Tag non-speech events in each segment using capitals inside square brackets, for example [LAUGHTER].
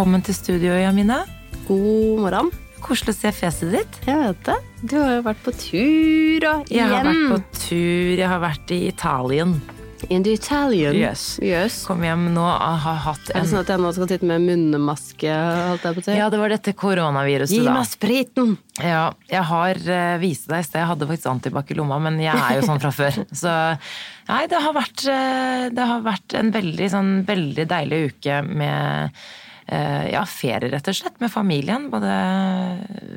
Velkommen til studio, Jamina. God morgen. Koselig å se fjeset ditt. Jeg vet det. Du har jo vært på tur og Jeg har vært på tur, jeg har vært i Italien. In the Italian. Yes. Yes. Kom hjem nå har hatt en Er det sånn at jeg nå skal sitte med munnmaske? Ja, det var dette koronaviruset, Gi da. meg spriten! Ja, jeg har uh, vist deg i sted, jeg hadde faktisk antibac i lomma, men jeg er jo sånn fra før. [LAUGHS] Så nei, det har vært, uh, det har vært en veldig, sånn, veldig deilig uke med eh, ja, ferie, rett og slett, med familien. Både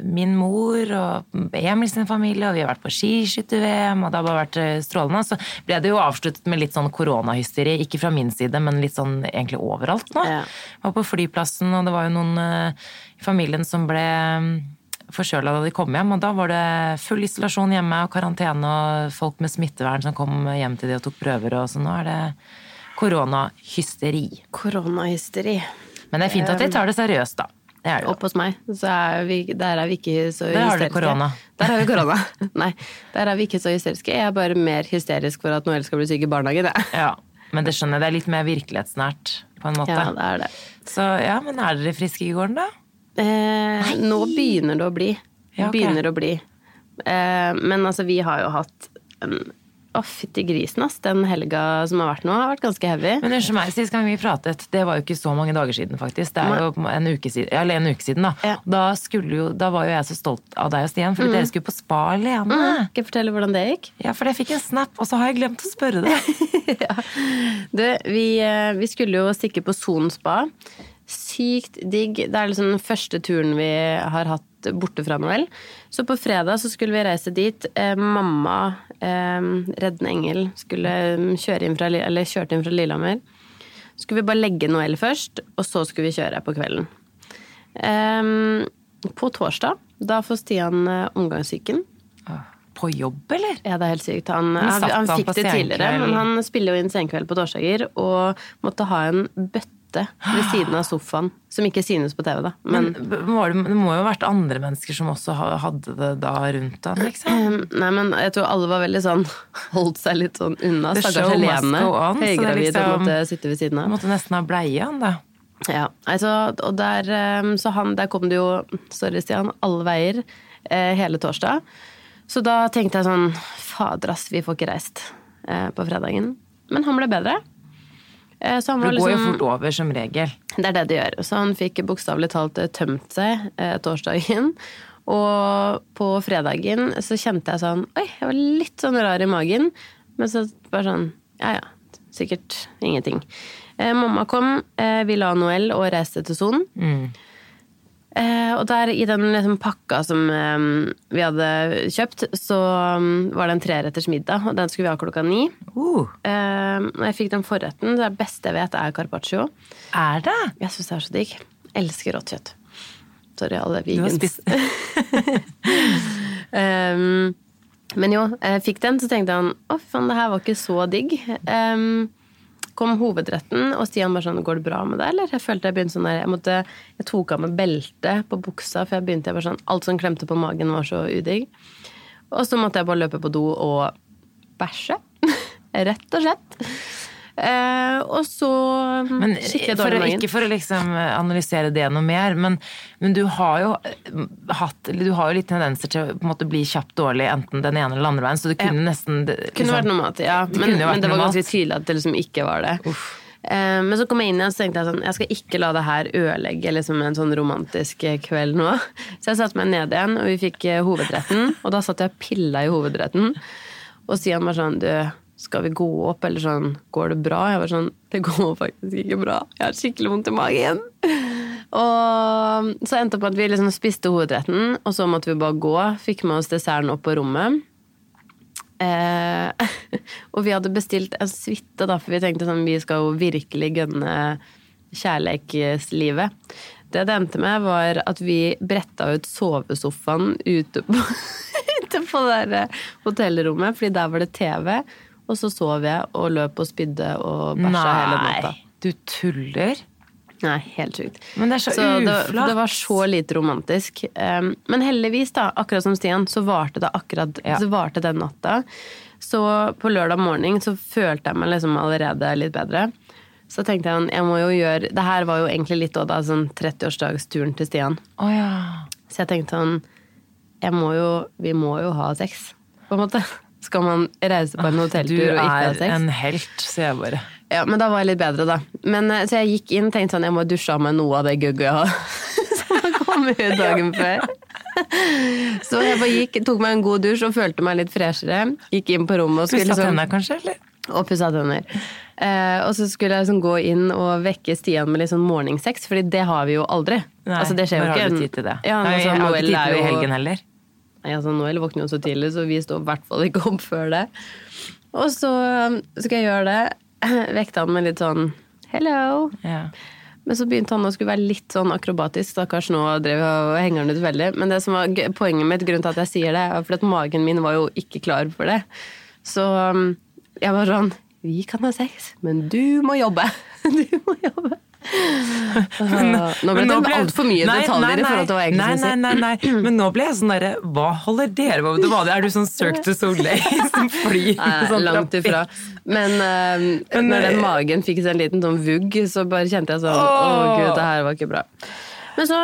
min mor og Emil sin familie, og vi har vært på skiskytter-VM, og det har bare vært eh, strålende. Så ble det jo avsluttet med litt sånn koronahysteri, ikke fra min side, men litt sånn egentlig overalt nå. Ja. Var på flyplassen, og det var jo noen eh, i familien som ble forkjøla da de kom hjem, og da var det full isolasjon hjemme og karantene og folk med smittevern som kom hjem til de og tok prøver, og så nå er det koronahysteri. Koronahysteri. Men det er fint at de tar det seriøst, da. Det er det jo. Opp hos meg, så er vi, der er vi ikke så hysteriske. Der har du korona. Der har vi korona. [LAUGHS] Nei, der er vi ikke så hysteriske. Jeg er bare mer hysterisk for at Noel skal bli syk i barnehagen. Ja, men det skjønner jeg. Det er litt mer virkelighetsnært, på en måte. Ja, det er det. Så ja, men er dere friske i gården, da? Eh, nå begynner det å bli. Ja, okay. Begynner å bli. Eh, men altså, vi har jo hatt en Å, fytti grisen, ass. Den helga som har vært nå, har vært ganske heavy. Men unnskyld meg, sist gang vi pratet, det var jo ikke så mange dager siden, faktisk. Det er jo en uke siden, eller en uke siden da. Ja. Da, skulle jo, da var jo jeg så stolt av deg og Stian, fordi dere skulle på spa alene. Skal jeg fortelle hvordan det gikk? Ja, for jeg fikk en snap, og så har jeg glemt å spørre deg. [LAUGHS] Du, vi, eh, vi skulle jo stikke på Son spa. Sykt digg. Det er liksom den første turen vi har hatt borte fra Noel. Så på fredag så skulle vi reise dit. Eh, mamma, Reddende Engel, skulle kjøre inn fra, eller kjørte inn fra Lillehammer. Så skulle vi bare legge Noel først, og så skulle vi kjøre på kvelden. Eh, på torsdag, da får Stian eh, omgangssyken. På jobb, eller? Ja, det er helt sykt. Han, han, han fikk det tidligere, men han spiller jo inn senkveld på torsdager og måtte ha en bøtte ved siden av sofaen, som ikke synes på TV, da. Men, Men var det, det må jo ha vært andre mennesker som også hadde det da rundt deg? liksom? [CLEARS THROAT] Nei, men jeg tror alle var veldig sånn [LAUGHS] Holdt seg litt sånn unna. Stakkars Helene. Høygravid og liksom- måtte sitte ved siden av. måtte nesten ha bleie, han da. Ja, altså, og der, ehm, så han, der kom det jo, sorry Stian, alle veier eh, hele torsdag. Så da tenkte jeg sånn, fader ass, vi får ikke reist eh, på fredagen. Men han ble bedre. Eh, så Det går går jo liksom- fort over, som regel. Det er det det gjør. Så han fikk bokstavelig talt eh, tømt seg eh, torsdagen. Og på fredagen så kjente jeg sånn Oi, jeg var litt sånn rar i magen. Men så bare sånn Ja ja, sikkert ingenting. Eh, mamma kom, eh, vi la Noel og reiste til Son. Eh, og der i den liksom, pakka som eh, vi hadde kjøpt, så um, var det en treretters middag, og den skulle vi ha klokka ni. Uh, Eh, og jeg fikk den forretten. Det beste jeg vet, er carpaccio. er det? Jeg syns det er så digg. Elsker rått kjøtt. Sorry, alle Du har spist Um, [LAUGHS] men jo, jeg fikk den, så tenkte han å, fy faen, det her var ikke så digg. Um, kom hovedretten, og Stian bare sånn Går det bra med deg, eller? Jeg følte jeg begynte sånn der Jeg, måtte, jeg tok av meg beltet på buksa, for jeg begynte jeg bare sånn Alt som klemte på magen, var så udigg. Og så måtte jeg bare løpe på do og bæsje. [LAUGHS] Rett og slett. Eh, og så Men skikkelig for, ikke for å liksom analysere det noe mer, men, men du har jo eh, hatt Du har jo litt tendenser til å måte bli kjapt dårlig enten den ene eller andre veien, så det kunne nesten det- Kunne liksom- vært noe mat, ja. Det Men, kunne men det var ganske tydelig at det liksom ikke var det. Eh, men så kom jeg inn igjen og så tenkte jeg sånn, jeg skal ikke la det her ødelegge liksom en sånn romantisk eh, kveld nå. [LAUGHS] Så jeg satte meg ned igjen, og vi fikk eh, hovedretten. Og da satt jeg og pilla i hovedretten. Og Stian var sånn, du, skal vi gå opp, eller sånn, går det bra? Jeg var sånn, det går faktisk ikke bra. Jeg har skikkelig vondt i magen. Og så endte det på at vi liksom spiste hovedretten, og så måtte vi bare gå. Fikk med oss desserten opp på rommet. Eh, [LAUGHS] og vi hadde bestilt en suite, for vi tenkte sånn, vi skal jo virkelig gønne kjærlighetslivet. Det det endte med, var at vi bretta ut sovesofaen ute på, [LAUGHS] på det der hotellrommet, fordi der var det TV. Og så sov jeg og løp og spydde og bæsja hele natta. Du tuller? Nei, helt sjukt. Men det er så, Så det, uflaks. det var så lite romantisk. Um, men heldigvis, da, akkurat som Stian, så varte det akkurat Ja. så varte den natta. Så på lørdag morgen så følte jeg meg liksom allerede litt bedre. Så tenkte jeg jeg må jo gjøre Det her var jo egentlig litt da sånn 30-årsdagsturen til Stian. Oh, ja. Så jeg tenkte sånn jeg må jo, Vi må jo ha sex, på en måte. Skal man reise på en Du hotelltur og ikke ha er en helt, sier jeg bare. Ja, Men da var jeg litt bedre, da. Men, eh, så jeg gikk inn og tenkte sånn jeg må dusje av meg noe av det gugget jeg har. som har kommet ut dagen før. [LAUGHS] Så jeg bare gikk, tok meg en god dusj og følte meg litt freshere. Gikk inn på rommet og skulle Pussa liksom kanskje? eller? og pussa tenner. Eh, og så skulle jeg liksom gå inn og vekke Stian med litt sånn morgensex, Fordi det har vi jo aldri. Nei, altså, det skjer jo ikke. har du tid til det? Ja, Nei, jeg har ikke tid til det i helgen heller. Nei, altså Noel våkner jo så tidlig, så vi står i hvert fall ikke opp før det. Og så um, skal jeg gjøre det. [CLEARS THROAT] Vekte han med litt sånn hello. Ja. Men så begynte han å skulle være litt sånn akrobatisk. Stakkars, nå drev jeg og henger han ut veldig. Men det som var poenget mitt, grunnen til at jeg sier det, er fordi at magen min var jo ikke klar for det. Så um, jeg var sånn Vi kan ha sex, men du må jobbe. [LAUGHS] Du må jobbe. Nå ble Men det altfor mye Nei, detaljer nei, i forhold til hva jeg egentlig skulle si. nei, nei, nei, Men nå ble jeg sånn derre Hva holder dere på med? Er du sånn Cirque du Soleil [LAUGHS] som flyr Nei, sånn langt ifra. Men, uh, Men, når den eh, magen fikk seg en liten sånn vugg, så bare kjente jeg sånn Å, gud, det her var ikke bra. Men så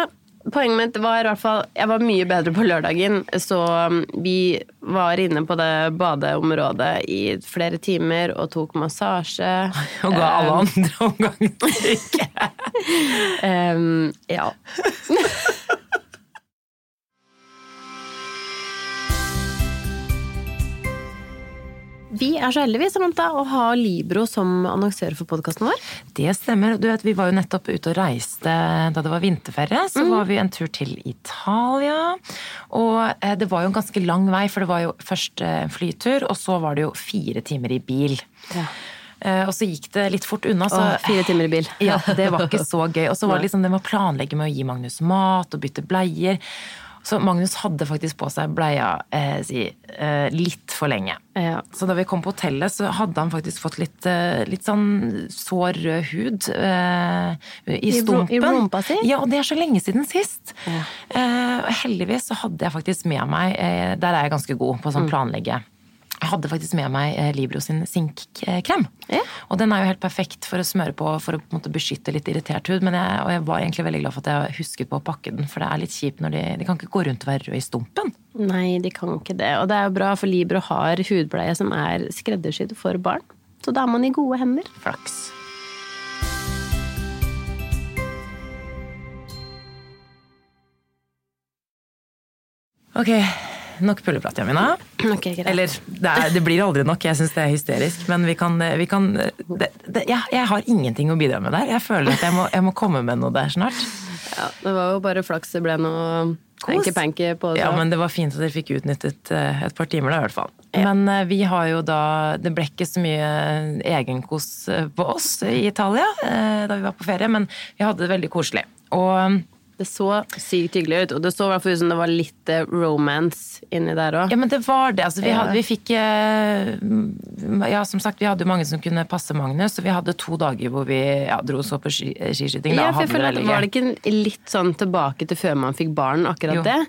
Poenget mitt var i hvert fall Jeg var mye bedre på lørdagen, så um, vi var inne på det badeområdet i flere timer og tok massasje. [LAUGHS] Og ga alle andre omgang. [LAUGHS] Um, ja. [LAUGHS] Vi er så heldige Samantha, å ha Libro som annonsør for podkasten vår. Det stemmer. Du vet, Vi var jo nettopp ute og reiste da det var vinterferie. Så var vi en tur til Italia. Og eh, det var jo en ganske lang vei, for det var jo først eh, en flytur, og så var det jo fire timer i bil. Ja. Eh, Og så gikk det litt fort unna. Så Åh, fire timer i bil. Ja, det var ikke [LAUGHS] så gøy. Og så var det liksom det med å planlegge med å gi Magnus mat og bytte bleier. Så Magnus hadde faktisk på seg bleia eh, si, eh, litt for lenge. Ja. Så da vi kom på hotellet, så hadde han faktisk fått litt, eh, litt sånn sår rød hud eh, i stumpen. i rumpa si? Ja, og det er så lenge siden sist. Ja. Eh, heldigvis så hadde jeg faktisk med meg eh, Der er jeg ganske god på å sånn planlegge. Jeg hadde faktisk med meg eh, Libro sin sinkkrem. Ja. Og den er jo helt perfekt for å smøre på for å på en måte beskytte litt irritert hud. Men jeg, og jeg var egentlig veldig glad for at jeg husket på å pakke den, for det er litt kjipt når de, de kan ikke gå rundt og være røde i stumpen. Nei, de kan ikke det. Og det er jo bra, for Libro har hudpleie som er skreddersydd for barn. Så da er man i gode hender. Flaks. Ok, nok pulleprat, Jamina. Okay, greit. Eller, det, er, det blir aldri nok, jeg syns det er hysterisk. Men vi kan, vi kan det, det, jeg, jeg har ingenting å bidra med der. Jeg føler at jeg må, jeg må komme med noe der snart. Ja, det var jo bare flaks det ble noe hanky-panky på det. Ja, men det var fint at dere fikk utnyttet eh, et par timer da, i hvert fall. Men eh, vi har jo da Det ble ikke så mye egenkos eh, på oss i Italia eh, da vi var på ferie, men vi hadde det veldig koselig. Og Det så sykt hyggelig ut, og det så i hvert fall ut som det var litt eh, romance inni der òg. Ja, men det var det. Altså, vi, hadde, vi fikk eh, Ja, som sagt, vi hadde jo mange som kunne passe Magnus, og vi hadde to dager hvor vi ja, dro så på skiskyting. Ja, for jeg føler at det Var det ikke litt sånn tilbake til før man fikk barn, akkurat Jo. det?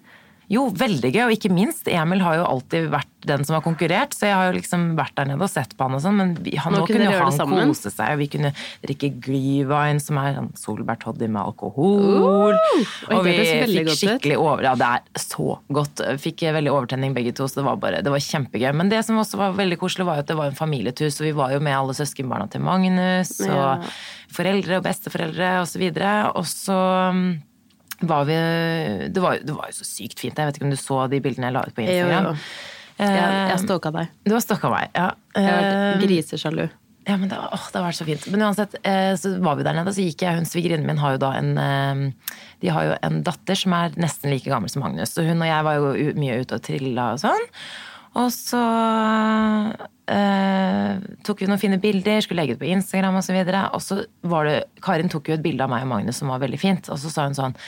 Jo, veldig gøy, og ikke minst. Emil har jo alltid vært den som har konkurrert, så jeg har jo liksom vært der nede og sett på han og sånn, men vi, han, Nå nå, kunne jo han sammen. kose seg, og vi kunne drikke Glyvine, som er sånn solbærtoddy med alkohol. uh, og vi fikk skikkelig over... Ja, det er så godt. Fikk veldig overtenning begge to, så det var bare, det var kjempegøy. Men det som også var veldig koselig, var jo at det var en familietur, så vi var jo med alle søskenbarna til Magnus, og Ja. foreldre og besteforeldre og så videre. Og så mm, var vi det var, det var jo så sykt fint. Jeg vet ikke om du så de bildene jeg la ut på Instagram. jo. Jeg, jeg Eh, stalka deg. Du har stalka meg, ja. Jeg har Eh, grisesjalu. ja, men det, var- åh, det vært så fint. Men uansett, eh, så var vi der nede, så gikk jeg Hun svigerinnen min har jo da en De har jo en datter som er nesten like gammel som Magnus. Så hun og jeg var jo mye ute og trilla og sånn. Og så eh, tok vi noen fine bilder, skulle legge det på Instagram osv. Og, så og så var det Karin tok jo et bilde av meg og Magnus som var veldig fint. Og så sa hun sånn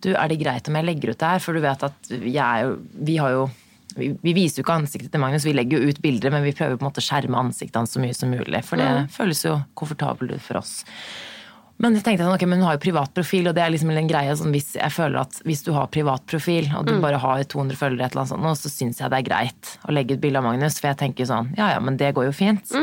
Du, er det greit om jeg legger ut det her? For du vet at jeg Vi har jo vi, vi viser jo ikke ansiktet til Magnus, vi legger jo ut bilder, men vi prøver på en måte å skjerme ansiktet hans så mye som mulig. For det føles jo komfortabelt ut for oss. Men jeg tenkte sånn, ok, men hun har jo privat profil, og det er liksom en greie sånn hvis jeg føler at hvis du har privat profil, og du bare har 200 følgere, et eller annet sånt, så syns jeg det er greit å legge ut bilde av Magnus, for jeg tenker sånn, ja ja, men det går jo fint.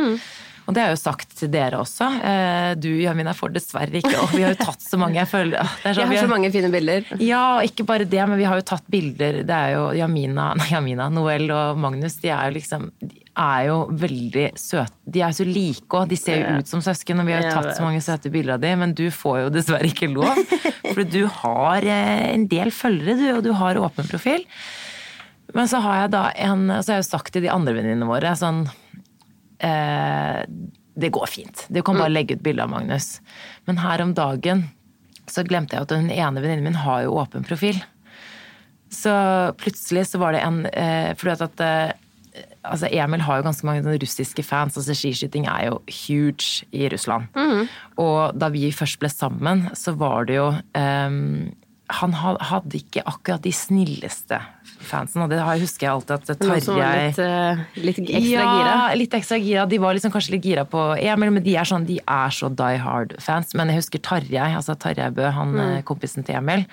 Og det har jeg jo sagt til dere også. Eh, du Jamina får dessverre ikke, og vi har jo tatt så mange. Jeg føler det sånn, Jeg vi har så mange fine bilder. Ja, ikke bare det, men vi har jo tatt bilder. Det er jo Jamina, nei, Jamina Noel og Magnus, de er jo liksom de er jo veldig søte. De er så like òg. De ser jo ut som søsken, og vi har jo tatt så mange søte bilder av dem, men du får jo dessverre ikke lov. [LAUGHS] For du har eh, en del følgere, du, og du har åpen profil. Men så har jeg da en Så har jeg jo sagt til de andre venninnene våre sånn eh, Det går fint. Du kan bare legge ut bilde av Magnus. Men her om dagen så glemte jeg at den ene venninnen min har jo åpen profil. Så plutselig så var det en eh, Fordi at, at eh, altså Emil har jo ganske mange russiske fans. altså Skiskyting er jo huge i Russland. Og da vi først ble sammen, så var det jo um, Han hadde ikke akkurat de snilleste fansen. Og det husker jeg alltid at Tarjei litt, eh, litt ekstra ja, gira. litt ekstra gira. De var liksom kanskje litt gira på Emil, men de er sånn, de er så die hard-fans. Men jeg husker Tarjei, altså Tarjei Bø, han Mm. eh, kompisen til Emil,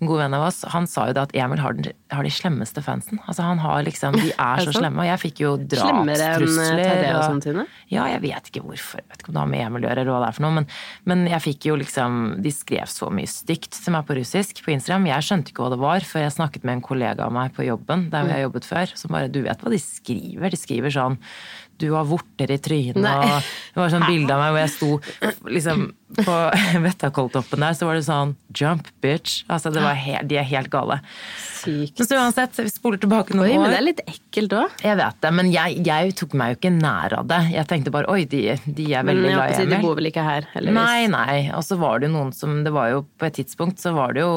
en god venn av oss, han sa jo da at Emil har, den, har de slemmeste fansen. Altså han har liksom, De er så slemme, og jeg fikk jo drapstrusler. Og Ja, jeg vet ikke hvorfor. Jeg vet ikke om det har med Emil å gjøre, eller hva det er for noe, men, men jeg fikk jo liksom De skrev så mye stygt til meg på russisk på Instagram. Jeg skjønte ikke hva det var, før jeg snakket med en kollega av meg på jobben, der hvor jeg jobbet før, som bare Du vet hva de skriver? De skriver sånn du har vorter i trynet, og det var sånn bilde av meg hvor jeg sto liksom på [LAUGHS] Vettakolltoppen der, så var det sånn Jump, bitch. Altså, det var helt, de er helt gale. Sykt. Så uansett, vi spoler tilbake noen Oi, år. men det er litt ekkelt òg. Jeg vet det, men jeg, jeg tok meg jo ikke nær av det. Jeg tenkte bare oi, de, de er veldig glad i Emil. de bor vel ikke her, heldigvis. Nei, nei. Og så var det jo noen som Det var jo på et tidspunkt så var det jo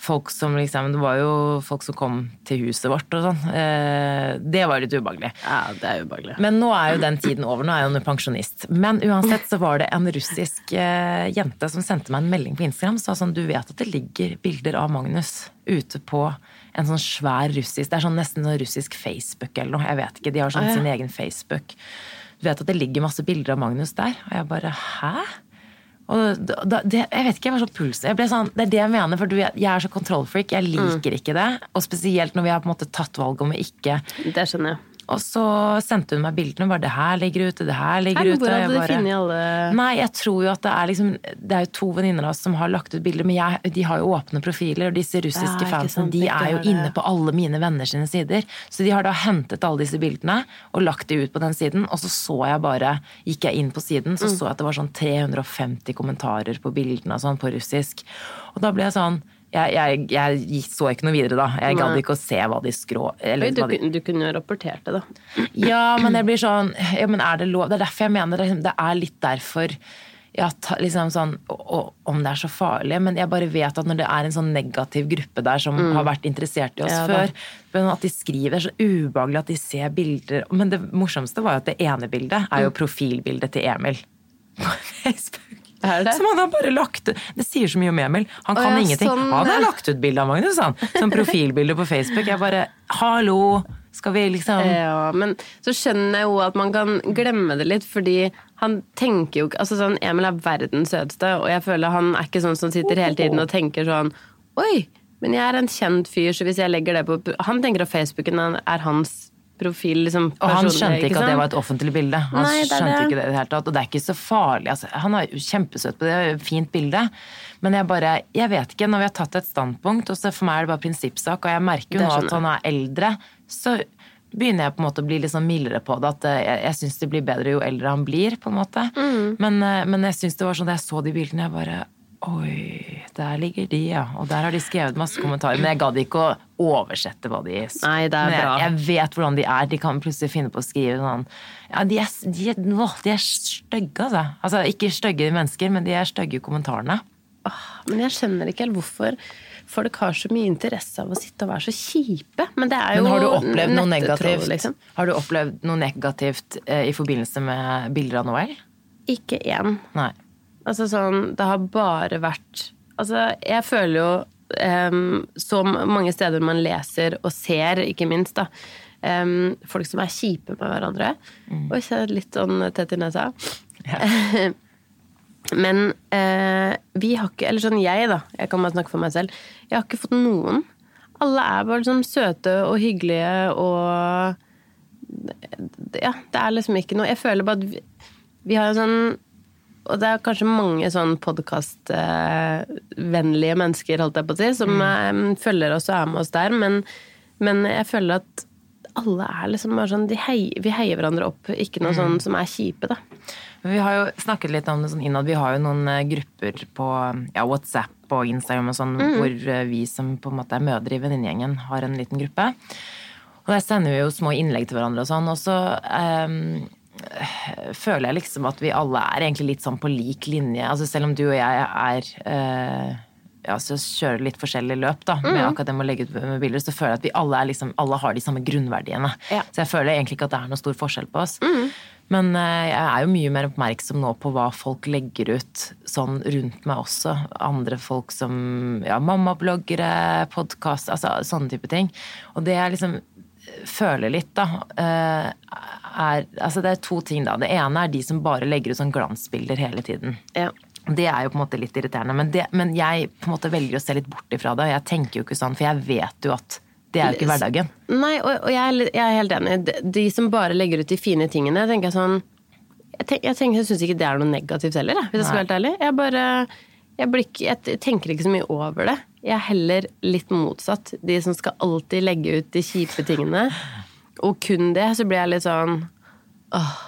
folk som liksom Det var jo folk som kom til huset vårt og sånn. Eh, det var litt ubehagelig. Ja, det er ubehagelig. Men nå er jo den tiden over, nå er jeg jo pensjonist. Men uansett så var det en russisk eh, jente som sendte meg en melding på Instagram. Sa sånn, du vet at det ligger bilder av Magnus ute på en sånn svær russisk Det er sånn nesten sånn russisk Facebook eller noe. Jeg vet ikke, de har sånn ah, ja. sin egen Facebook. Du vet at det ligger masse bilder av Magnus der? Og jeg bare hæ? Og da, det, jeg vet ikke, jeg var så pulsen. Jeg ble sånn, det er det jeg mener, for du jeg er så kontrollfreak. Jeg liker ikke det. Og spesielt når vi har på en måte tatt valget om å ikke Det skjønner jeg. Og så sendte hun meg bildene bare 'det her ligger ute', 'det her ligger Nei, ute'. hvor hadde du bare- funnet alle Nei, jeg tror jo at det er liksom Det er jo to venninner av oss som har lagt ut bilder, men jeg, de har jo åpne profiler, og disse russiske Ja, fansene de er jo inne på alle mine venner sine sider. Så de har da hentet alle disse bildene og lagt de ut på den siden, og så så jeg bare Gikk jeg inn på siden, Mm. så så jeg at det var sånn 350 kommentarer på bildene og sånn på russisk. Og da ble jeg sånn jeg, jeg, jeg så ikke noe videre da. Jeg gadd ikke å se hva de skrå... Eller du, de du kunne jo rapportert det, da. [CLEARS THROAT] ja, men jeg blir sånn ja, men er Det lov? Det er derfor jeg mener det, det er litt derfor ja, ta, liksom sånn, og, og, Om det er så farlig, men jeg bare vet at når det er en sånn negativ gruppe der som har vært interessert i oss Ja, før, men at de skriver, det er så ubehagelig at de ser bilder Men det morsomste var jo at det ene bildet er jo profilbildet til Emil på [LAUGHS] Facebook. Er det? Som han har bare lagt. Det sier så mye om Emil. Han kan ja, ingenting. sånn, han har lagt ut bilde av Magnus, han. Som profilbilde på Facebook. Jeg bare Hallo! Skal vi liksom Ja, men så skjønner jeg jo at man kan glemme det litt, fordi han tenker jo ikke altså sånn, Emil er verdens søteste, og jeg føler han er ikke sånn som sitter hele tiden og tenker sånn Oi, men jeg er en kjent fyr, så hvis jeg legger det på Han tenker at Facebooken er hans profil, liksom. Og han skjønte ikke at det var et offentlig bilde. Han Nei, skjønte det. ikke det i det hele tatt. Og det er ikke så farlig. Altså, han er jo kjempesøt på det, det er et fint bilde. Men jeg bare Jeg vet ikke, når vi har tatt et standpunkt, og så for meg er det bare prinsippsak, og jeg merker jo nå at han er eldre, så begynner jeg på en måte å bli litt sånn mildere på det. At eh, jeg, jeg syns det blir bedre jo eldre han blir, på en måte. Mm. Men, eh, men jeg syns det var sånn da jeg så de bildene, jeg bare Oi, der ligger de, ja. Og der har de skrevet masse kommentarer. Men jeg gadd ikke å oversette hva de Nei, det er Men jeg, bra. jeg vet hvordan de er. De kan plutselig finne på å skrive sånn Ja, de er, de åh, de er stygge, altså. altså. Ikke stygge mennesker, men de er stygge i kommentarene. Åh, Men jeg skjønner ikke helt hvorfor folk har så mye interesse av å sitte og være så kjipe. Men det er jo Men har du opplevd noe negativt Liksom. Har du opplevd noe negativt eh, i forbindelse med bilder av Noel? Ikke én. Nei. Altså sånn, det har bare vært Altså, jeg føler jo um, så mange steder man leser og ser, ikke minst, da. Um, folk som er kjipe med hverandre. Oi, så er litt sånn tett i nesa. [LAUGHS] Men uh, vi har ikke Eller sånn jeg, da. Jeg kan bare snakke for meg selv. Jeg har ikke fått noen. Alle er bare sånn søte og hyggelige og Ja, det er liksom ikke noe Jeg føler bare at vi, Vi har en sånn Og det er kanskje mange sånn podkastvennlige mennesker, holdt jeg på å si, som mm. følger oss og er med oss der, men, men jeg føler at alle er liksom bare sånn de heier, Vi heier hverandre opp, ikke noe sånn som er kjipe, da. Vi har jo snakket litt om det sånn innad. Vi har jo noen eh, grupper på ja, WhatsApp og Instagram og sånn, hvor eh, vi som på en måte er mødre i venninnegjengen, har en liten gruppe. Og der sender vi jo små innlegg til hverandre og sånn. Og så eh, føler jeg liksom at vi alle er egentlig litt sånn på lik linje. Altså selv om du og jeg er eh, ja, så kjører litt forskjellig løp da, med akkurat det med å legge ut med bilder, så føler jeg at vi alle, er liksom, alle har de samme grunnverdiene. Ja. Så jeg føler egentlig ikke at det er noe stor forskjell på oss. Men eh, jeg er jo mye mer oppmerksom nå på hva folk legger ut sånn rundt meg også. Andre folk som ja, mammabloggere, podkast, altså sånne type ting. Og det er liksom føler litt, da, eh, er Altså det er to ting, da. Det ene er de som bare legger ut sånn glansbilder hele tiden. Ja. Det er jo på en måte litt irriterende, men, det, men jeg på en måte velger å se litt bort ifra det. Jeg tenker jo ikke sånn, for jeg vet jo at det er jo ikke hverdagen. Nei, og, og jeg, er, jeg er helt enig. De, de som bare legger ut de fine tingene, tenker jeg sånn Jeg, tenk, jeg, tenker- jeg syns ikke det er noe negativt heller, hvis jeg skal være helt ærlig. Jeg bare jeg, ikke, jeg tenker ikke så mye over det. Jeg er heller litt motsatt. De som skal alltid legge ut de kjipe tingene. Og kun det, så blir jeg litt sånn Åh.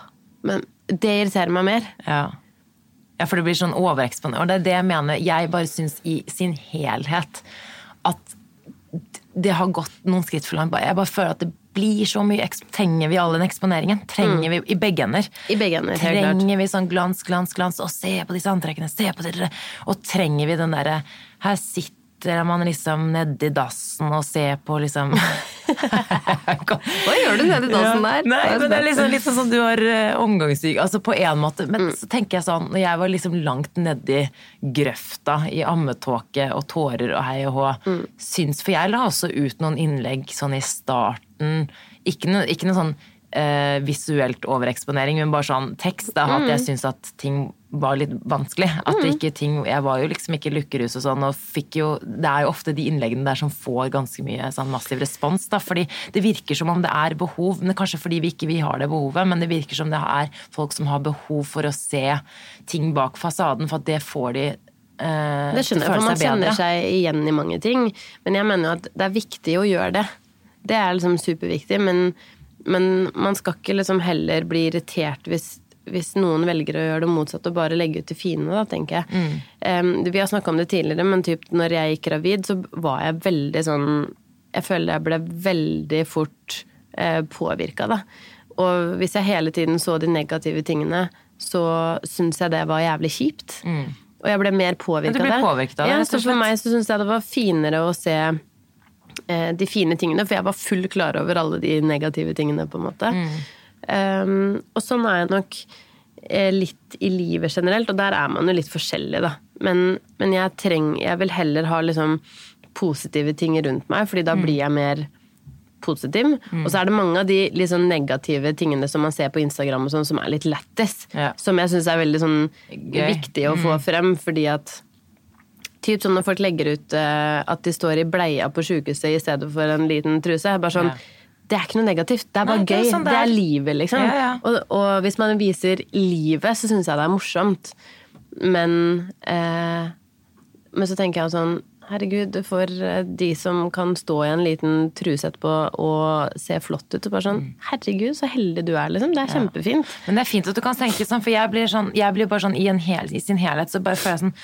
Men det irriterer meg mer. Ja. ja, for det blir sånn overeksponert. Og det er det jeg mener. Jeg bare syns i sin helhet at det har gått noen skritt for langt. Jeg bare føler at det blir så mye Trenger vi all den eksponeringen? Trenger vi i begge ender? I begge ender. Trenger vi sånn glans, glans, glans, og se på disse antrekkene, se på dere, og trenger vi den derre Her sitter man liksom nedi dassen og ser på liksom [LAUGHS] Hva gjør du nedi dassen der? Nei, Jeg er men det er liksom litt sånn som du har uh, omgangssyk. Altså på en måte. Men Mm. så tenker jeg sånn, når jeg var liksom langt nedi grøfta i ammetåke og tårer og hei og hå, Mm. syns For jeg la også ut noen innlegg sånn i starten. Ikke noe, ikke noe sånn eh, visuelt overeksponering, men bare sånn tekst. Da, Mm. At jeg syns at ting var litt vanskelig. At mm. ikke ting, Jeg var jo liksom ikke lukkerus og sånn, og fikk jo Det er jo ofte de innleggene der som får ganske mye sånn massiv respons, da. Fordi det virker som om det er behov, men kanskje fordi vi ikke vi har det behovet, men det virker som det er folk som har behov for å se ting bak fasaden, for at det får de eh, Det skjønner jeg, for man kjenner seg igjen i mange ting. Men jeg mener jo at det er viktig å gjøre det. Det er liksom superviktig, men, men man skal ikke liksom heller bli irritert hvis, hvis noen velger å gjøre det motsatt og bare legge ut det fine, da, tenker jeg. Em, vi har snakka om det tidligere, men typ når jeg gikk gravid, så var jeg veldig sånn Jeg føler jeg ble veldig fort eh, påvirka, da. Og hvis jeg hele tiden så de negative tingene, så syns jeg det var jævlig kjipt. Og jeg ble mer påvirka av det. Ja, så for meg så syns jeg det var finere å se de fine tingene, for jeg var full klar over alle de negative tingene, på en måte. Um, og sånn er jeg nok eh, litt i livet generelt, og der er man jo litt forskjellig, da. Men, men jeg, treng, jeg vil heller ha liksom positive ting rundt meg, fordi da blir jeg mer positiv. Og så er det mange av de sånn negative tingene som man ser på Instagram og sånn, som er litt lættis. Ja. Som jeg syns er veldig sånn viktig å få frem, fordi at Typ sånn når folk legger ut uh, at de står i bleia på sjukehuset i stedet for en liten truse. Bare sånn, Ja. Det er ikke noe negativt. Det er bare Nei, det er gøy. sånn det, det er. er. livet, liksom. Ja. Og, og hvis man viser livet, så syns jeg det er morsomt. Men uh, Men så tenker jeg sånn Herregud, for eh, de som kan stå i en liten truse etterpå og se flott ut. Og bare sånn Herregud, så heldig du er, liksom. Det er kjempefint. Men det er fint at du kan tenke sånn, for jeg blir, sånn, jeg blir bare sånn i, en hel, i sin helhet, så bare føler jeg sånn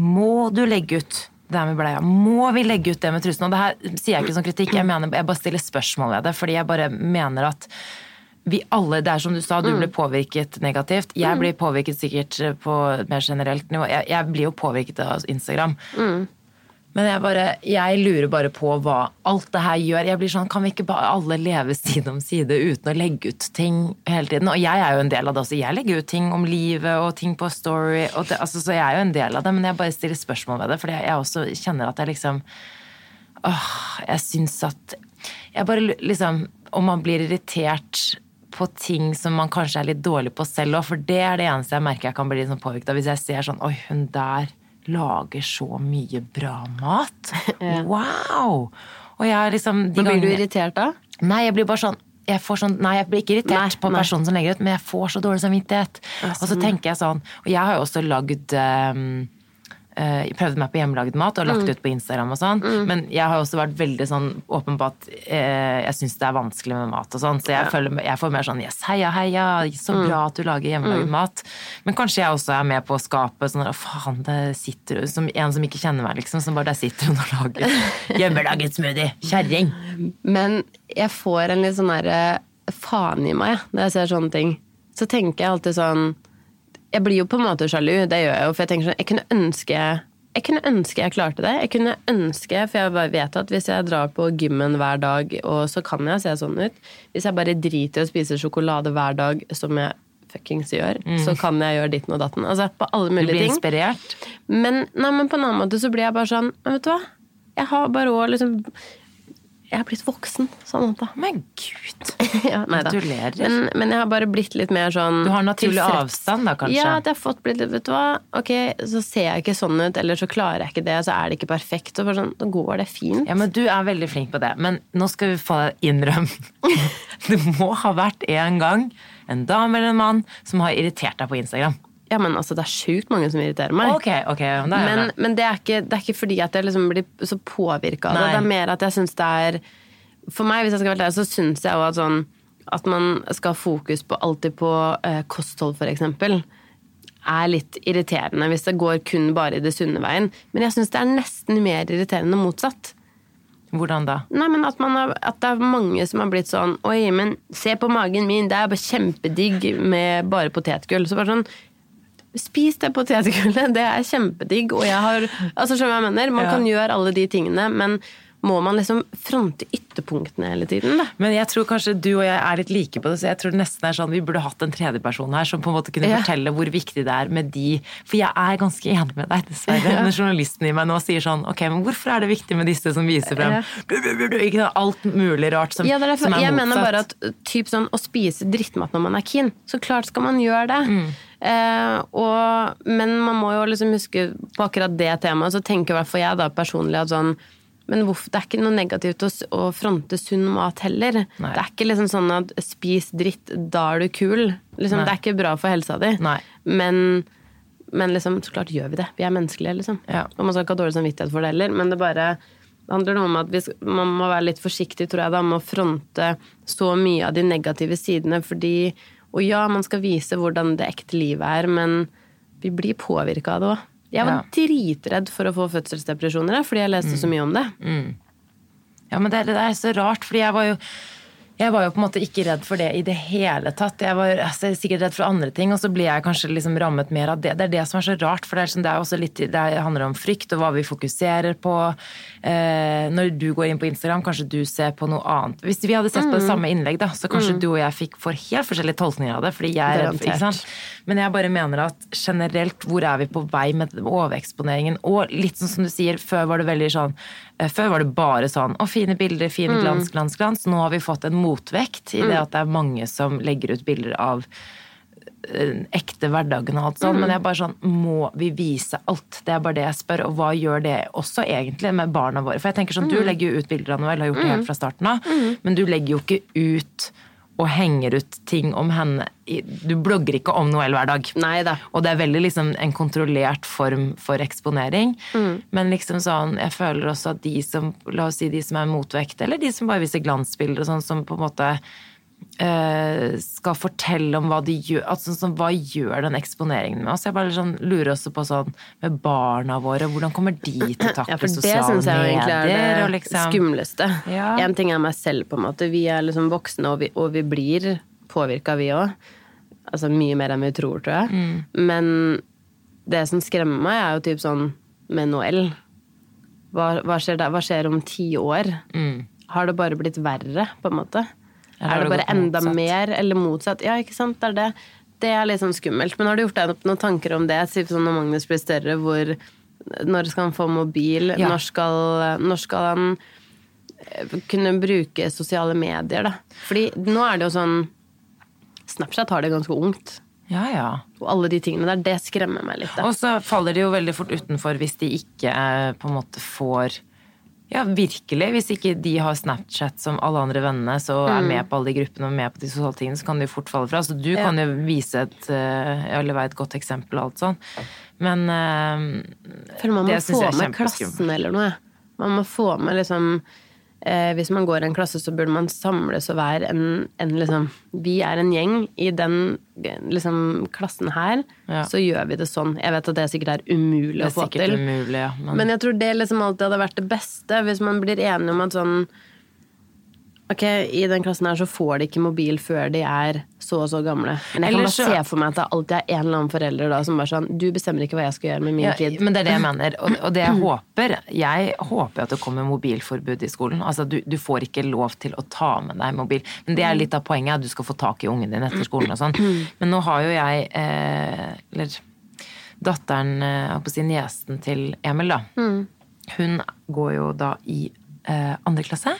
Må du legge ut det her med bleia? Må vi legge ut det med trusen? Og det her sier jeg ikke som kritikk, jeg, mener, jeg bare stiller spørsmål ved det, fordi jeg bare mener at vi alle, det er som du sa, du blir påvirket negativt. Jeg blir påvirket sikkert på et mer generelt nivå. Jeg, jeg blir jo påvirket av Instagram. Men jeg, bare, jeg lurer bare på hva alt det her gjør. Jeg blir sånn, Kan vi ikke bare alle leve side om side uten å legge ut ting hele tiden? Og jeg er jo en del av det også. Jeg legger ut ting om livet og ting på Story. Det, altså, så jeg er jo en del av det, men jeg bare stiller spørsmål ved det. For jeg også kjenner at jeg liksom Åh, jeg syns at Jeg bare liksom Om man blir irritert på ting som man kanskje er litt dårlig på selv òg, for det er det eneste jeg merker jeg kan bli sånn påvirket av. Hvis jeg ser sånn Oi, hun der lager så mye bra mat. [LAUGHS] Wow! Jeg er liksom Men blir du irritert da? Nei, jeg blir bare sånn jeg får sånn, Nei, jeg blir ikke irritert Nei, på nei. personen som legger ut, men jeg får så dårlig samvittighet. Og så tenker jeg sånn Og jeg har jo også lagd um, jeg prøvde meg på hjemmelagd mat og Mm. lagt ut på Instagram og sånn, men jeg har også vært veldig sånn åpen på at eh, jeg syns det er vanskelig med mat og sånn, så jeg, føler, jeg får mer sånn yes, heia, heia, så Mm. bra at du lager hjemmelagd mat. Men kanskje jeg også er med på å skape sånn å faen, det sitter som en som ikke kjenner meg, liksom, som bare der sitter hun og lager [LAUGHS] hjemmelaget smoothie. Kjerring! Men jeg får en litt sånn derre faen i meg når jeg ser sånne ting. Så tenker jeg alltid sånn Jeg blir jo på en måte sjalu, det gjør jeg jo, for jeg tenker sånn Jeg kunne ønske jeg kunne ønske jeg klarte det. Jeg kunne ønske, For jeg bare vet at hvis jeg drar på gymmen hver dag, og så kan jeg se sånn ut Hvis jeg bare driter i å spise sjokolade hver dag, som jeg fuckings gjør, så kan jeg gjøre ditten og datten. Altså på alle Du mulige blir ting. inspirert. Men, nei, men på en annen måte så blir jeg bare sånn vet du hva? Jeg har bare òg liksom Jeg har blitt voksen, Samantha. Men gud! [LAUGHS] ja. Gratulerer. Men, men jeg har bare blitt litt mer sånn Du har naturlig tilfreds. avstand da, kanskje? Ja, at jeg har fått blitt litt Vet du hva, ok, så ser jeg ikke sånn ut, eller så klarer jeg ikke det, så er det ikke perfekt. Bare sånn, da går det fint. Ja, men Du er veldig flink på det, men nå skal vi få innrømme. [LAUGHS] Det må ha vært en gang en dame eller en mann som har irritert deg på Instagram. Ja, men altså, det er sjukt mange som irriterer meg. Ok, ok, det Men, med. men det, er ikke, det er ikke fordi at jeg liksom blir så påvirka av det. Det er mer at jeg syns det er For meg, hvis jeg skal være der, så syns jeg jo at sånn at man skal ha fokus på alltid på eh, kosthold, for eksempel, er litt irriterende hvis det går kun bare i det sunne veien. Men jeg syns det er nesten mer irriterende motsatt. Hvordan da? Nei, men at, man har, at det er mange som har blitt sånn Oi, men se på magen min, det er bare kjempedigg med bare potetgull. Så bare sånn Spis det potetgullet, det er kjempedigg. Og jeg har [LAUGHS] Altså, skjønner du hva jeg mener? Man Ja. kan gjøre alle de tingene, men må man liksom fronte ytterpunktene hele tiden, da? Men jeg tror kanskje du og jeg er litt like på det, så jeg tror det nesten er sånn vi burde hatt en tredjeperson her som på en måte kunne Ja. fortelle hvor viktig det er med de For jeg er ganske enig med deg, dessverre. Når journalisten i meg nå sier sånn Ok, men hvorfor er det viktig med disse som viser frem Ja. ikke noe, alt mulig rart som, Ja, er derfor, som er jeg motsatt? mener bare at uh, typ sånn, å spise drittmat når man er keen, så klart skal man gjøre det. Mm. Eh, og, men man må jo liksom huske på akkurat det temaet, så tenker i hvert fall jeg da personlig at sånn men hvorfor, det er ikke noe negativt å, fronte sunn mat heller. Nei. Det er ikke liksom sånn at spis dritt, da er du kul. Liksom, det er ikke bra for helsa di. Men, men liksom, så klart gjør vi det. Vi er menneskelige, liksom. Ja. Og man skal ikke ha dårlig samvittighet for det heller, men det bare det handler om at vi, skal- man må være litt forsiktig, tror jeg, da, med å fronte så mye av de negative sidene, fordi Og ja, man skal vise hvordan det ekte livet er, men vi blir påvirka av det òg. Jeg var Ja. dritredd for å få fødselsdepresjoner, fordi jeg leste så mye om det. Ja, men det, det er så rart, fordi jeg var jo jeg var jo på en måte ikke redd for det i det hele tatt. Jeg var altså, sikkert redd for andre ting, og så blir jeg kanskje liksom rammet mer av det. Det er det som er så rart, for det, er sånn, det, er også litt, det handler om frykt og hva vi fokuserer på. Eh, når du går inn på Instagram, kanskje du ser på noe annet. Hvis vi hadde sett på det samme innlegg, da, så kanskje du og jeg fikk for helt forskjellige tolkninger av det. fordi jeg er redd for, ikke sant? Men jeg bare mener at generelt, hvor er vi på vei med overeksponeringen? Og litt sånn som du sier, før var det veldig sånn Før var det bare sånn å, fine bilder, fin glans, glans, glans. Nå har vi fått en motvekt i det at det er mange som legger ut bilder av den ekte hverdagen og alt sånn, men jeg er bare sånn Må vi vise alt? Det er bare det jeg spør. Og hva gjør det også egentlig med barna våre? For jeg tenker sånn, Du legger jo ut bilder av Noel, har gjort det helt fra starten av, men du legger jo ikke ut og henger ut ting om henne Du blogger ikke om Noel hver dag. Nei da. Og det er veldig liksom en kontrollert form for eksponering. Men liksom sånn, jeg føler også at de som la oss si de som er motvekt, eller de som bare viser glansbilder og sånn, som på en måte skal fortelle om hva de gjør altså sånn, Hva gjør den eksponeringen med oss? Jeg bare sånn, lurer også på sånn med barna våre, hvordan kommer de til å [CLEARS THROAT] takle Ja, for det syns jeg egentlig er det liksom, skumleste. Ja. En ting er meg selv, på en måte. Vi er liksom voksne, og vi, og vi blir påvirka, vi òg. Altså mye mer enn vi tror, tror jeg. Mm. Men det som skremmer meg, er jo typ sånn med Noel. Hva, hva, skjer der? hva skjer om ti år? Mm. Har det bare blitt verre, på en måte? Eller er det bare enda motsatt? mer, eller motsatt? Ja, ikke sant? Det er det. Det er litt sånn skummelt. Men har du gjort deg noen tanker om det? Sånn når Magnus blir større, hvor Når skal han få mobil? Ja. Når, skal, når skal han eh, kunne bruke sosiale medier, da? Fordi nå er det jo sånn Snapchat har det ganske ungt. Ja, ja. Og alle de tingene der, det skremmer meg litt. Da. Og så faller de jo veldig fort utenfor hvis de ikke eh, på en måte får Ja, virkelig. Hvis ikke de har Snapchat som alle andre vennene, så er med på alle de gruppene og med på de sosiale tingene, så kan de fort falle fra. Så du Ja. kan jo vise et, eh, eller være et godt eksempel og alt sånn. Men eh, føler man må få med klassen eller noe. Man må få med liksom eh, Hvis man går i en klasse, så burde man samles og være en, en liksom Vi er en gjeng. I den liksom, klassen her, Ja. så gjør vi det sånn. Jeg vet at det sikkert er umulig det å er få til. umulig, ja. Men, Men jeg tror det liksom alltid hadde vært det beste, hvis man blir enige om at sånn Ok, i den klassen her så får de ikke mobil før de er så og så gamle. Men jeg kan bare så- se for meg at det alltid er en eller annen forelder da som bare sånn Du bestemmer ikke hva jeg skal gjøre med min ja, kid. men det er det jeg mener. Og, og det jeg [CLEARS THROAT] håper Jeg håper at det kommer mobilforbud i skolen. Altså, du, du får ikke lov til å ta med deg mobil. Men det er litt av poenget, at du skal få tak i ungen din etter skolen og sånn. [CLEARS THROAT] Men nå har jo jeg eh, Eller datteren, eh, jeg på å si niesen til Emil, da. Hun går jo da i eh, andre klasse,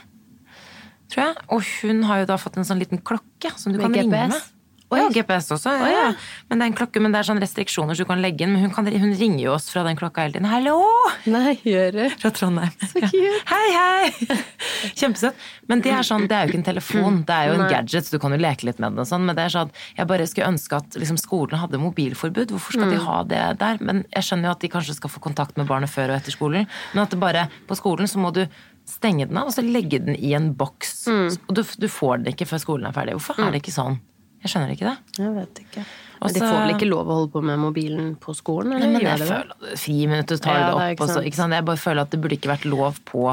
tror jeg. Og hun har jo da fått en sånn liten klokke som du Med kan ringe med. med. Ja, GPS også. Ja, ja. Men det er en klokke, men det er sånn restriksjoner så du kan legge inn. Men hun, kan, hun ringer jo oss fra den klokka hele tiden. 'Hallo!' Nei, gjør det. Fra Trondheim. Så cute. Hei, hei! [LAUGHS] Kjempesøtt. Men det er sånn, det er jo ikke en telefon, det er jo en Nei. gadget, så du kan jo leke litt med den og sånn. Men det er sånn, jeg bare skulle ønske at liksom, skolen hadde mobilforbud. Hvorfor skal Mm. de ha det der? Men jeg skjønner jo at de kanskje skal få kontakt med barnet før og etter skolen. Men at det bare, på skolen så må du stenge den av, og så legge den i en boks. Mm. Og du, du får den ikke før skolen er ferdig. Hvorfor er det ikke sånn? Jeg skjønner ikke det. Jeg vet ikke. Også, Men de får vel ikke lov å holde på med mobilen på skolen? Eller Nei, men jeg føler Friminuttet tar Ja, det det opp. og så-? Jeg bare føler at det burde ikke vært lov på,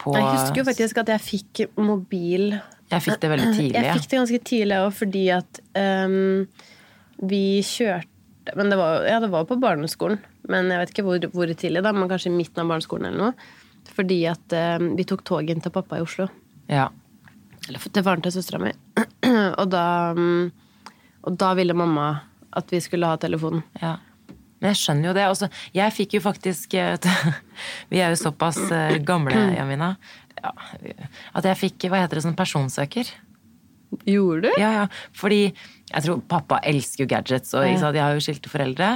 på Jeg husker jo faktisk at jeg fikk mobil Jeg fikk det veldig tidlig. Jeg fikk det ganske tidlig òg, fordi at um, vi kjørte Men det var, ja, det var på barneskolen. Men jeg vet ikke hvor, hvor tidlig, da, men kanskje i midten av barneskolen eller noe. Fordi at ehm, vi tok toget inn til pappa i Oslo. Ja. Eller til faren til søstera mi. [CLEARS THROAT] og, da, mm, og da ville mamma at vi skulle ha telefonen. Ja. Men jeg skjønner jo det. Altså, jeg fikk jo faktisk eh, [LAUGHS] Vi er jo såpass eh, gamle, Jamina. Ja, at jeg fikk hva heter det, sånn personsøker. Gjorde du? Ja, ja. Fordi jeg tror pappa elsker jo gadgets, og ja. de har jo skilte foreldre.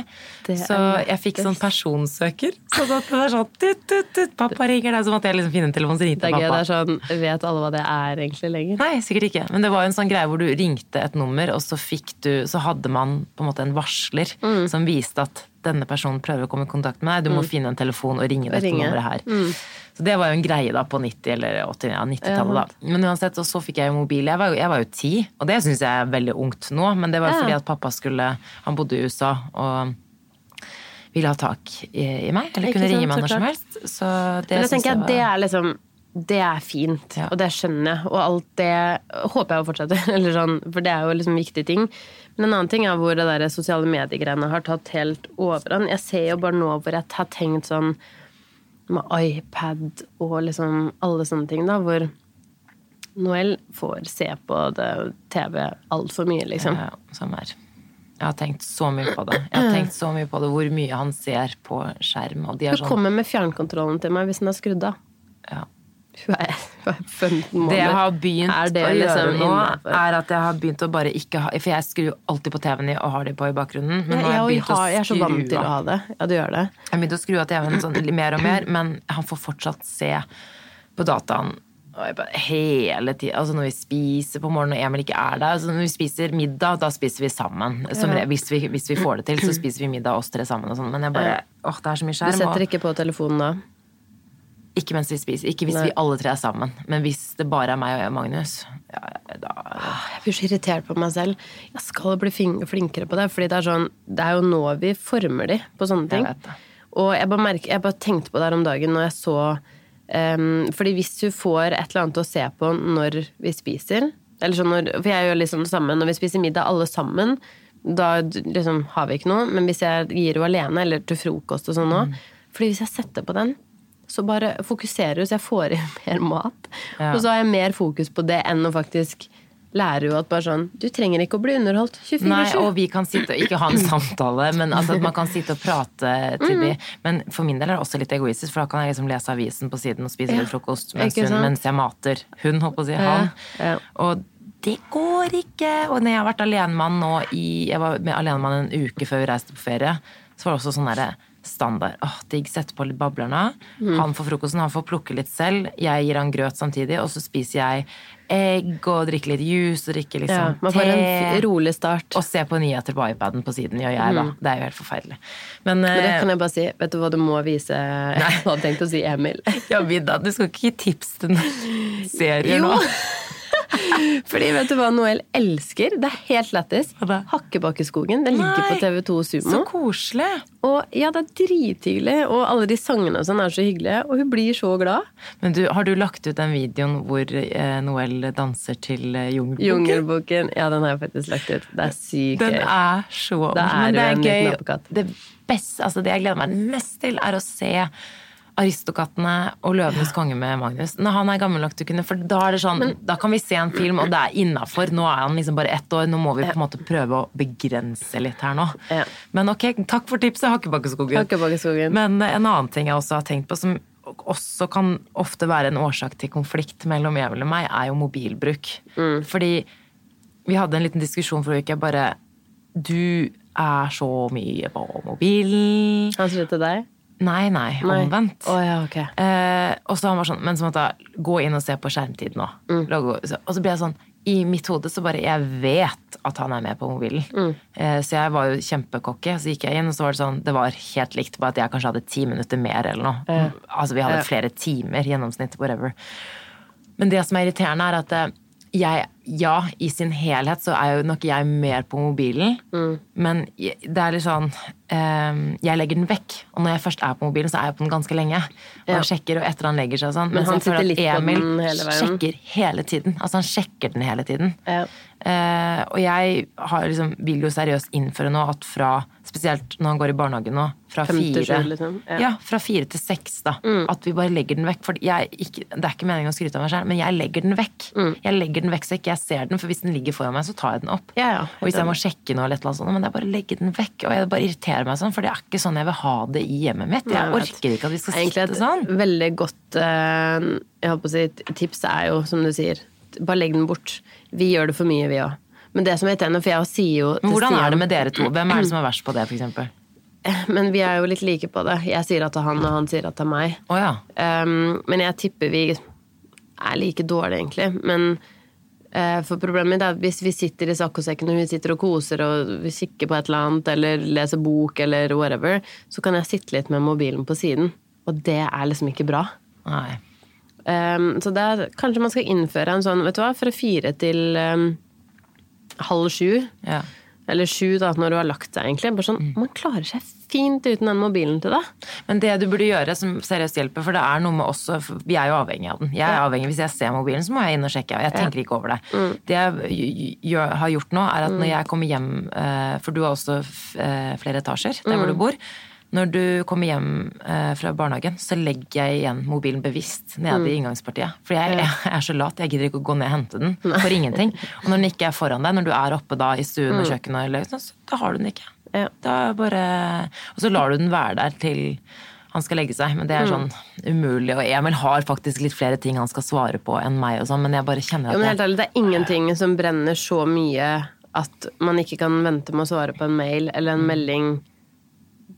Det Så jeg fikk sånn personsøker. Så det er sånn tut, tut, tut, Pappa ringer deg, så måtte jeg liksom finne en telefon, som ringte pappa. Det er sånn, Vet alle hva det er egentlig lenger? Nei, sikkert ikke. Men det var jo en sånn greie hvor du ringte et nummer, og så du Så hadde man på en måte en varsler Mm. som viste at denne personen prøver å komme i kontakt med deg. Du må finne en telefon og ringe dette. Mm. nummeret her. Så det var jo en greie da på 90- eller 80 ja, 90-tallet, da. Men uansett, og så fikk jeg jo mobil. Jeg var jo, jeg var jo ti, og det syns jeg er veldig ungt nå, men det var jo fordi at pappa skulle Han bodde i USA og ville ha tak i, i meg, eller kunne sant, ringe meg når som helst. Så det Men jeg tenker jeg at det er liksom det er fint, Ja. og det skjønner jeg. Og alt det håper jeg å fortsette. [LAUGHS] Eller sånn, for det er jo liksom viktige ting. Men en annen ting er hvor det der sosiale mediegreiene har tatt helt overhånd. Jeg ser jo bare nå hvor jeg har tenkt sånn med iPad og liksom alle sånne ting, da, hvor Noel får se på det TV altfor mye, liksom. Ja, samme her. Jeg har tenkt så mye på det. Jeg har tenkt så mye på det, Hvor mye han ser på skjerm. Og de er sånn, kommer med fjernkontrollen til meg hvis den er skrudd av. ja. Hun er, hun er 15 måneder. Det jeg har begynt Er det å gjøre nå, er at jeg har begynt å bare ikke ha For jeg skrur alltid på TV-en i og har de på i bakgrunnen. Men nå har jeg begynt å har, jeg er så vant skru til å av. ha det. Ja, du gjør det. Jeg har begynt å skru av TV-en sånn mer og mer, men han får fortsatt se på dataen. Hele tiden, altså Når vi spiser på morgenen og Emil ikke er der altså Når vi spiser middag, da spiser vi sammen. Som, ja. hvis, vi, hvis vi får det til, så spiser vi middag oss tre sammen. sånn Men jeg bare, åh, det er så mye skjerm. Du setter ikke på telefonen da? Ikke mens vi spiser. Ikke hvis Nei. vi alle tre er sammen. Men hvis det bare er meg og Magnus, ja, da Jeg blir så irritert på meg selv. Jeg skal bli flinkere på det. Fordi det er, sånn, det er jo nå vi former de på sånne ting. Jeg. Og jeg bare, merker, jeg bare tenkte på det her om dagen når jeg så um, Fordi hvis du får et eller annet å se på når vi spiser eller sånn når, For jeg gjør liksom det samme. Når vi spiser middag alle sammen, da liksom har vi ikke noe. Men hvis jeg gir henne alene, eller til frokost og sånn òg Fordi hvis jeg setter på den, så bare fokuserer jeg så jeg får i [LAUGHS] mer mat. Ja. Og så har jeg mer fokus på det enn å faktisk lære jo at bare sånn Du trenger ikke å bli underholdt 24-7. Nei, og vi kan sitte og ikke ha en [LAUGHS] samtale, men altså at man kan sitte og prate til Mm. de. Men for min del er det også litt egoistisk, for da kan jeg liksom lese avisen på siden og spise Ja, litt frokost mens, hun, mens jeg mater hun, holdt på å si, han. ja. Og det går ikke! Og når jeg har vært alenemann nå i Jeg var med alenemann en uke før vi reiste på ferie, så var det også sånn derre standard. Åh, digg, sette på litt Bablerne. Han får frokosten, han får plukke litt selv. Jeg gir han grøt samtidig, og så spiser jeg egg og drikker litt juice og drikker Ja, liksom man får en rolig start. Og ser på nyheter på iPaden på siden, gjør jeg da. Det er jo helt forferdelig. Men, Men det eh, kan jeg bare si. Vet du hva du må vise [LAUGHS] Jeg hadde tenkt å si Emil. ja, Vidda, du skal ikke gi tips til [LAUGHS] serien serier nå. [LAUGHS] [LAUGHS] Fordi vet du hva Noel elsker? Det er helt lættis. Hakkebakkeskogen. Den ligger på TV2 Så Sumo. koselig. Og ja, det er drithyggelig. Og alle de sangene og sånn er så hyggelige. Og hun blir så glad. Men du, har du lagt ut den videoen hvor eh, Noel danser til eh, Jungelboken? Jungelboken. Ja, den har jeg faktisk lagt ut. Det er sykt Den er så Da er Men det er gøy. Det best, altså det jeg gleder meg mest til, er å se Aristokattene og Løvenes konge med Magnus. Når han er gammel nok til å kunne For da er det sånn, da kan vi se en film, og det er innafor. Nå er han liksom bare ett år, nå må vi på en måte prøve å begrense litt her nå. Ja. Men ok, takk for tipset, Hakkebakkeskogen. Hakkebakkeskogen. Men en annen ting jeg også har tenkt på, som også kan ofte være en årsak til konflikt mellom Jævel og meg, er jo mobilbruk. Mm. Fordi vi hadde en liten diskusjon forrige uke. Bare Du er så mye på mobilen. Han sier det til deg? Nei, nei, omvendt. Oh, ja, okay. Eh, og så han var sånn, men så måtte jeg gå inn og se på skjermtid nå. Mm. Og så ble jeg sånn, i mitt hode så bare, jeg vet at han er med på mobilen. Mm. Eh, så jeg var jo kjempekokke, så gikk jeg inn, og så var det sånn, det var helt likt, bare at jeg kanskje hadde ti minutter mer eller noe. Altså vi hadde flere timer gjennomsnitt, whatever. Men det som er irriterende er at eh, jeg, ja, i sin helhet så er jo nok jeg mer på mobilen. Mm. Men det er litt sånn um, Jeg legger den vekk. Og når jeg først er på mobilen, så er jeg på den ganske lenge. Og Ja. sjekker, og etter han legger seg og sånn. Men han sitter at litt på Emil den hele veien. sjekker hele tiden. Altså han sjekker den hele tiden. Ja. Uh, og jeg har liksom, vil jo seriøst innføre nå at fra Spesielt når han går i barnehagen nå. Fra Fem til fire, liksom. Ja. Mm. ja, fra fire til seks, da. At vi bare legger den vekk. For jeg, ikke, det er ikke meningen å skryte av meg selv, men jeg legger den vekk. Mm. Jeg legger den vekk så ikke jeg ser den, for hvis den ligger foran meg, så tar jeg den opp. Ja, ja, og hvis jeg må sjekke noe, eller et eller annet sånt, men det er bare å legge den vekk. Og jeg bare irriterer meg sånn, for det er ikke sånn jeg vil ha det i hjemmet mitt. Jeg jeg orker ikke at vi skal Egentlig sitte et sånn. veldig godt eh, jeg håper å si, et tips er jo, som du sier, bare legg den bort. Vi gjør det for mye, vi òg. Men det som er irriterende, for jeg sier jo hvordan er det med dere to? Hvem er det som er verst på det, eksempel? [LAUGHS] Men vi er jo litt like på det. Jeg sier at det er han, og han sier at det er meg. Oh, ja. Um, men jeg tipper vi er like dårlige, egentlig. Men uh, for problemet mitt er at hvis vi sitter i saccosekken og vi sitter og koser og vi kikker på et eller annet, eller leser bok eller whatever, så kan jeg sitte litt med mobilen på siden. Og det er liksom ikke bra. Um, så det er, kanskje man skal innføre en sånn, vet du hva, fra fire til um, halv sju. Ja. Eller sju, da, når du har lagt deg, egentlig. Bare sånn, Man klarer seg fint uten den mobilen til deg. Men det du burde gjøre som seriøst hjelper, for det er noe med også Vi er jo avhengig av den. Jeg er avhengig, Hvis jeg ser mobilen, så må jeg inn og sjekke. Jeg tenker ikke over det. Mm. Det jeg gjør, har gjort nå, er at når jeg kommer hjem eh, For du har også eh, flere etasjer der Mm. hvor du bor. Når du kommer hjem eh, fra barnehagen, så legger jeg igjen mobilen bevisst nede Mm. i inngangspartiet. For jeg, jeg [LAUGHS] er så lat. Jeg gidder ikke å gå ned og hente den for ingenting. Og når den ikke er foran deg, når du er oppe da i stuen og kjøkkenet, eller så da har du den ikke. Mm. Ja. Da bare Og så lar du den være der til han skal legge seg, men det er Mm. sånn umulig. Og Emil har faktisk litt flere ting han skal svare på enn meg, og sånn, men jeg bare kjenner Jo, men at helt ærlig, det er ingenting som brenner så mye at man ikke kan vente med å svare på en mail eller en melding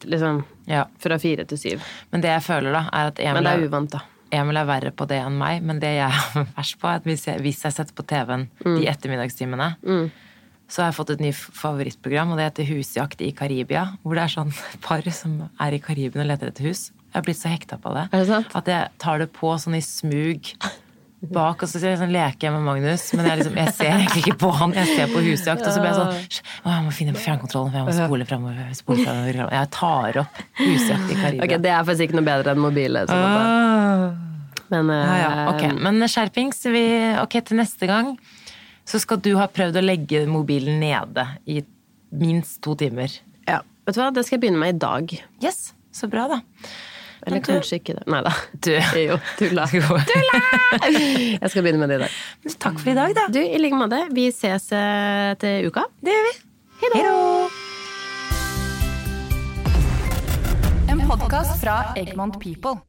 liksom ja. fra fire til syv. Men det jeg føler, da, er at Emil er, uvant. Emil er verre på det enn meg. Men det jeg [LAUGHS] er verst på, er at hvis jeg, hvis jeg setter på TV-en Mm. de ettermiddagstimene, så har jeg fått et nytt favorittprogram, og det heter Husjakt i Karibia. Hvor det er sånn [LAUGHS] par som er i Karibien og leter etter hus. Jeg har blitt så hekta på det. Det? At jeg tar det på sånn i smug bak, og så liksom leker jeg med Magnus. Men jeg, liksom, jeg ser egentlig ikke på han, jeg ser på husjakt. Og så blir jeg sånn Å, jeg må finne fjernkontrollen, for jeg må spole fremover. Spole fremover. Jeg tar opp husjakt i Karibia. Okay, Det er faktisk ikke noe bedre enn mobile. Sånn Ah. men eh, Ja, ja, Okay. Men skjerpings. Vi, ok, til neste gang så skal du ha prøvd å legge mobilen nede i minst to timer. ja. Vet du hva, det skal jeg begynne med i dag. Yes, så bra, da. Eller du- kanskje ikke det. Nei da. Du. [LAUGHS] Jo, [LAUGHS] tulla. Jeg skal begynne med det i dag. Takk for i dag, da. Du, i like måte. Vi ses eh, til uka. Det gjør vi. Hei da. En podkast fra Egmont People.